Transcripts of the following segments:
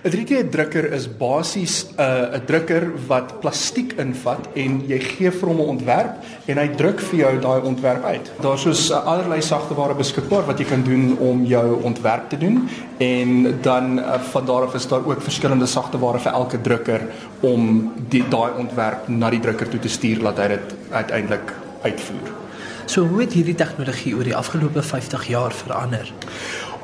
'n 3D drukker is basies 'n uh, 'n drukker wat plastiek invat en jy gee vir hom 'n ontwerp en hy druk vir jou daai ontwerp uit. Daar's soos uh, allerlei sagteware beskikbaar wat jy kan doen om jou ontwerp te doen en dan uh, van daar af is daar ook verskillende sagteware vir elke drukker om die daai ontwerp na die drukker toe te stuur laat hy dit uiteindelik uitvoer. So hoe het hierdie tegnologie oor die afgelope 50 jaar verander?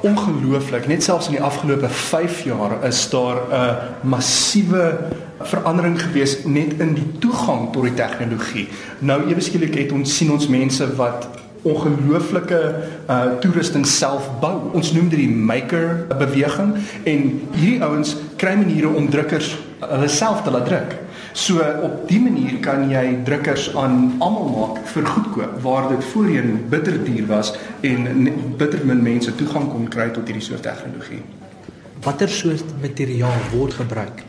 Ongelooflik. Net selfs in die afgelope 5 jaar is daar 'n massiewe verandering gewees net in die toegang tot die tegnologie. Nou ewe skielik het ons sien ons mense wat ongelooflike uh toerusting self bou. Ons noem dit die maker beweging en hierdie ouens kry maniere om drukkers hulle self te laat druk. So op die manier kan jy drukkers aan almal maak vir goedkoop waar dit voorheen bitter duur was en bitter min mense toegang kon kry tot hierdie soort tegnologie. Watter soort materiaal word gebruik?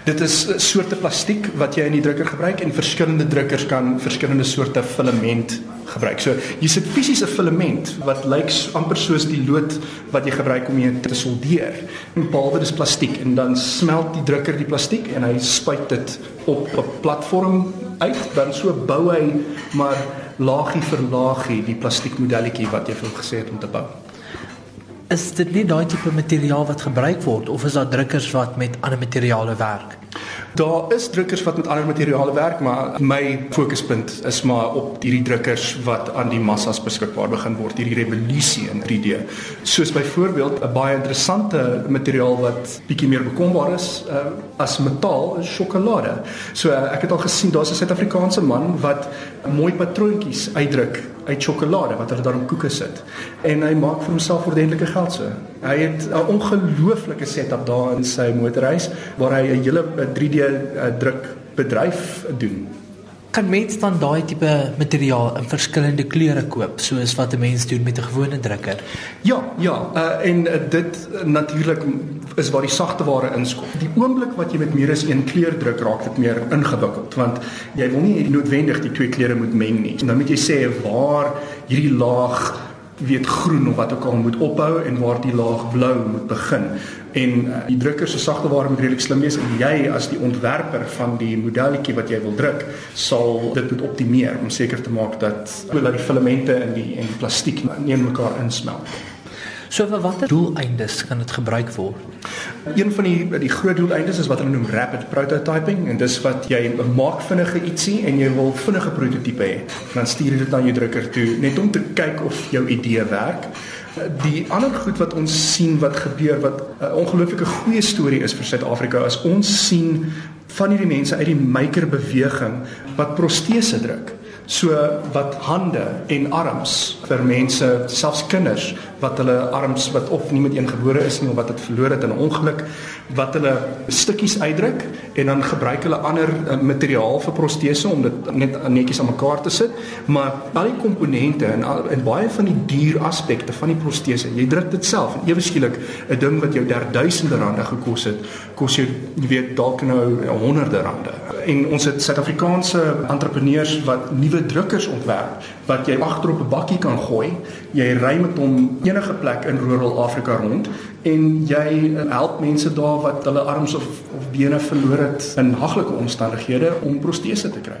Dit is soorte plastiek wat jy in die drukker gebruik en verskillende drukkers kan verskillende soorte filament gebruik. So jy sit fisies 'n filament wat lyk amper soos die lood wat jy gebruik om jy te soldeer. En behalwe dis plastiek en dan smelt die drukker die plastiek en hy spuit dit op 'n platform uit, dan so bou hy maar laagie vir laagie die plastiekmodelletjie wat jy vir hom gesê het om te bou. Is dit nie daai tipe materiaal wat gebruik word of is daar drukkers wat met ander materiale werk? Daar is drukkers wat met ander materiale werk, maar my fokuspunt is maar op hierdie drukkers wat aan die massas beskikbaar begin word, hierdie revolusie in 3D. Soos byvoorbeeld 'n baie interessante materiaal wat bietjie meer bekombaar is uh, as metaal, is sjokolade. So uh, ek het al gesien daar's 'n Suid-Afrikaanse man wat mooi patroontjies uitdruk uit sjokolade wat hulle daarin koeke sit en hy maak vir homself ordentlike geld so. Hy het 'n ongelooflike setup daar in sy motorhuis waar hy 'n hele 3D uh, druk bedryf doen. Kan mens dan daai tipe materiaal in verskillende kleure koop soos wat 'n mens doen met 'n gewone drukker? Ja, ja, uh, en uh, dit uh, natuurlik is waar die sagte ware inskop. Die oomblik wat jy met meer as een kleur druk, raak dit meer ingewikkeld want jy wil nie noodwendig die twee kleure moet meng nie. Dan moet jy sê waar hierdie laag weet groen of wat ook al moet ophou en waar die laag blou moet begin. En uh, die drukker se sagte ware moet redelik slim wees en jy as die ontwerper van die modelletjie wat jy wil druk, sal dit moet optimeer om seker te maak dat dat die filamente in die en plastiek nie in mekaar insmelt. So vir watter doeleindes kan dit gebruik word? Een van die die groot doeleindes is wat hulle noem rapid prototyping en dis wat jy maak vinnige ietsie en jy wil vinnige prototipe hê. Dan stuur jy dit aan jou drukker toe net om te kyk of jou idee werk. Die ander goed wat ons sien wat gebeur wat 'n ongelooflike goeie storie is vir Suid-Afrika is ons sien van hierdie mense uit die maker beweging wat protese druk so wat hande en arms vir mense selfs kinders wat hulle arms wat of nie met een gebore is nie of wat dit verloor het in 'n ongeluk wat hulle stukkies uitdruk en dan gebruik hulle ander uh, materiaal vir protese om dit net netjies aan mekaar te sit maar al die komponente en al, en baie van die duur aspekte van die protese jy druk dit self en ewe skielik 'n ding wat jou derduisende rande gekos het kos jou jy weet dalk nou honderde rande en ons het Suid-Afrikaanse entrepreneurs wat nuwe drukkers ontwerp wat jy agter op 'n bakkie kan gooi. Jy ry met hom enige plek in rural Afrika rond en jy help mense daar wat hulle arms of of bene verloor het in haglike omstandighede om protese te kry.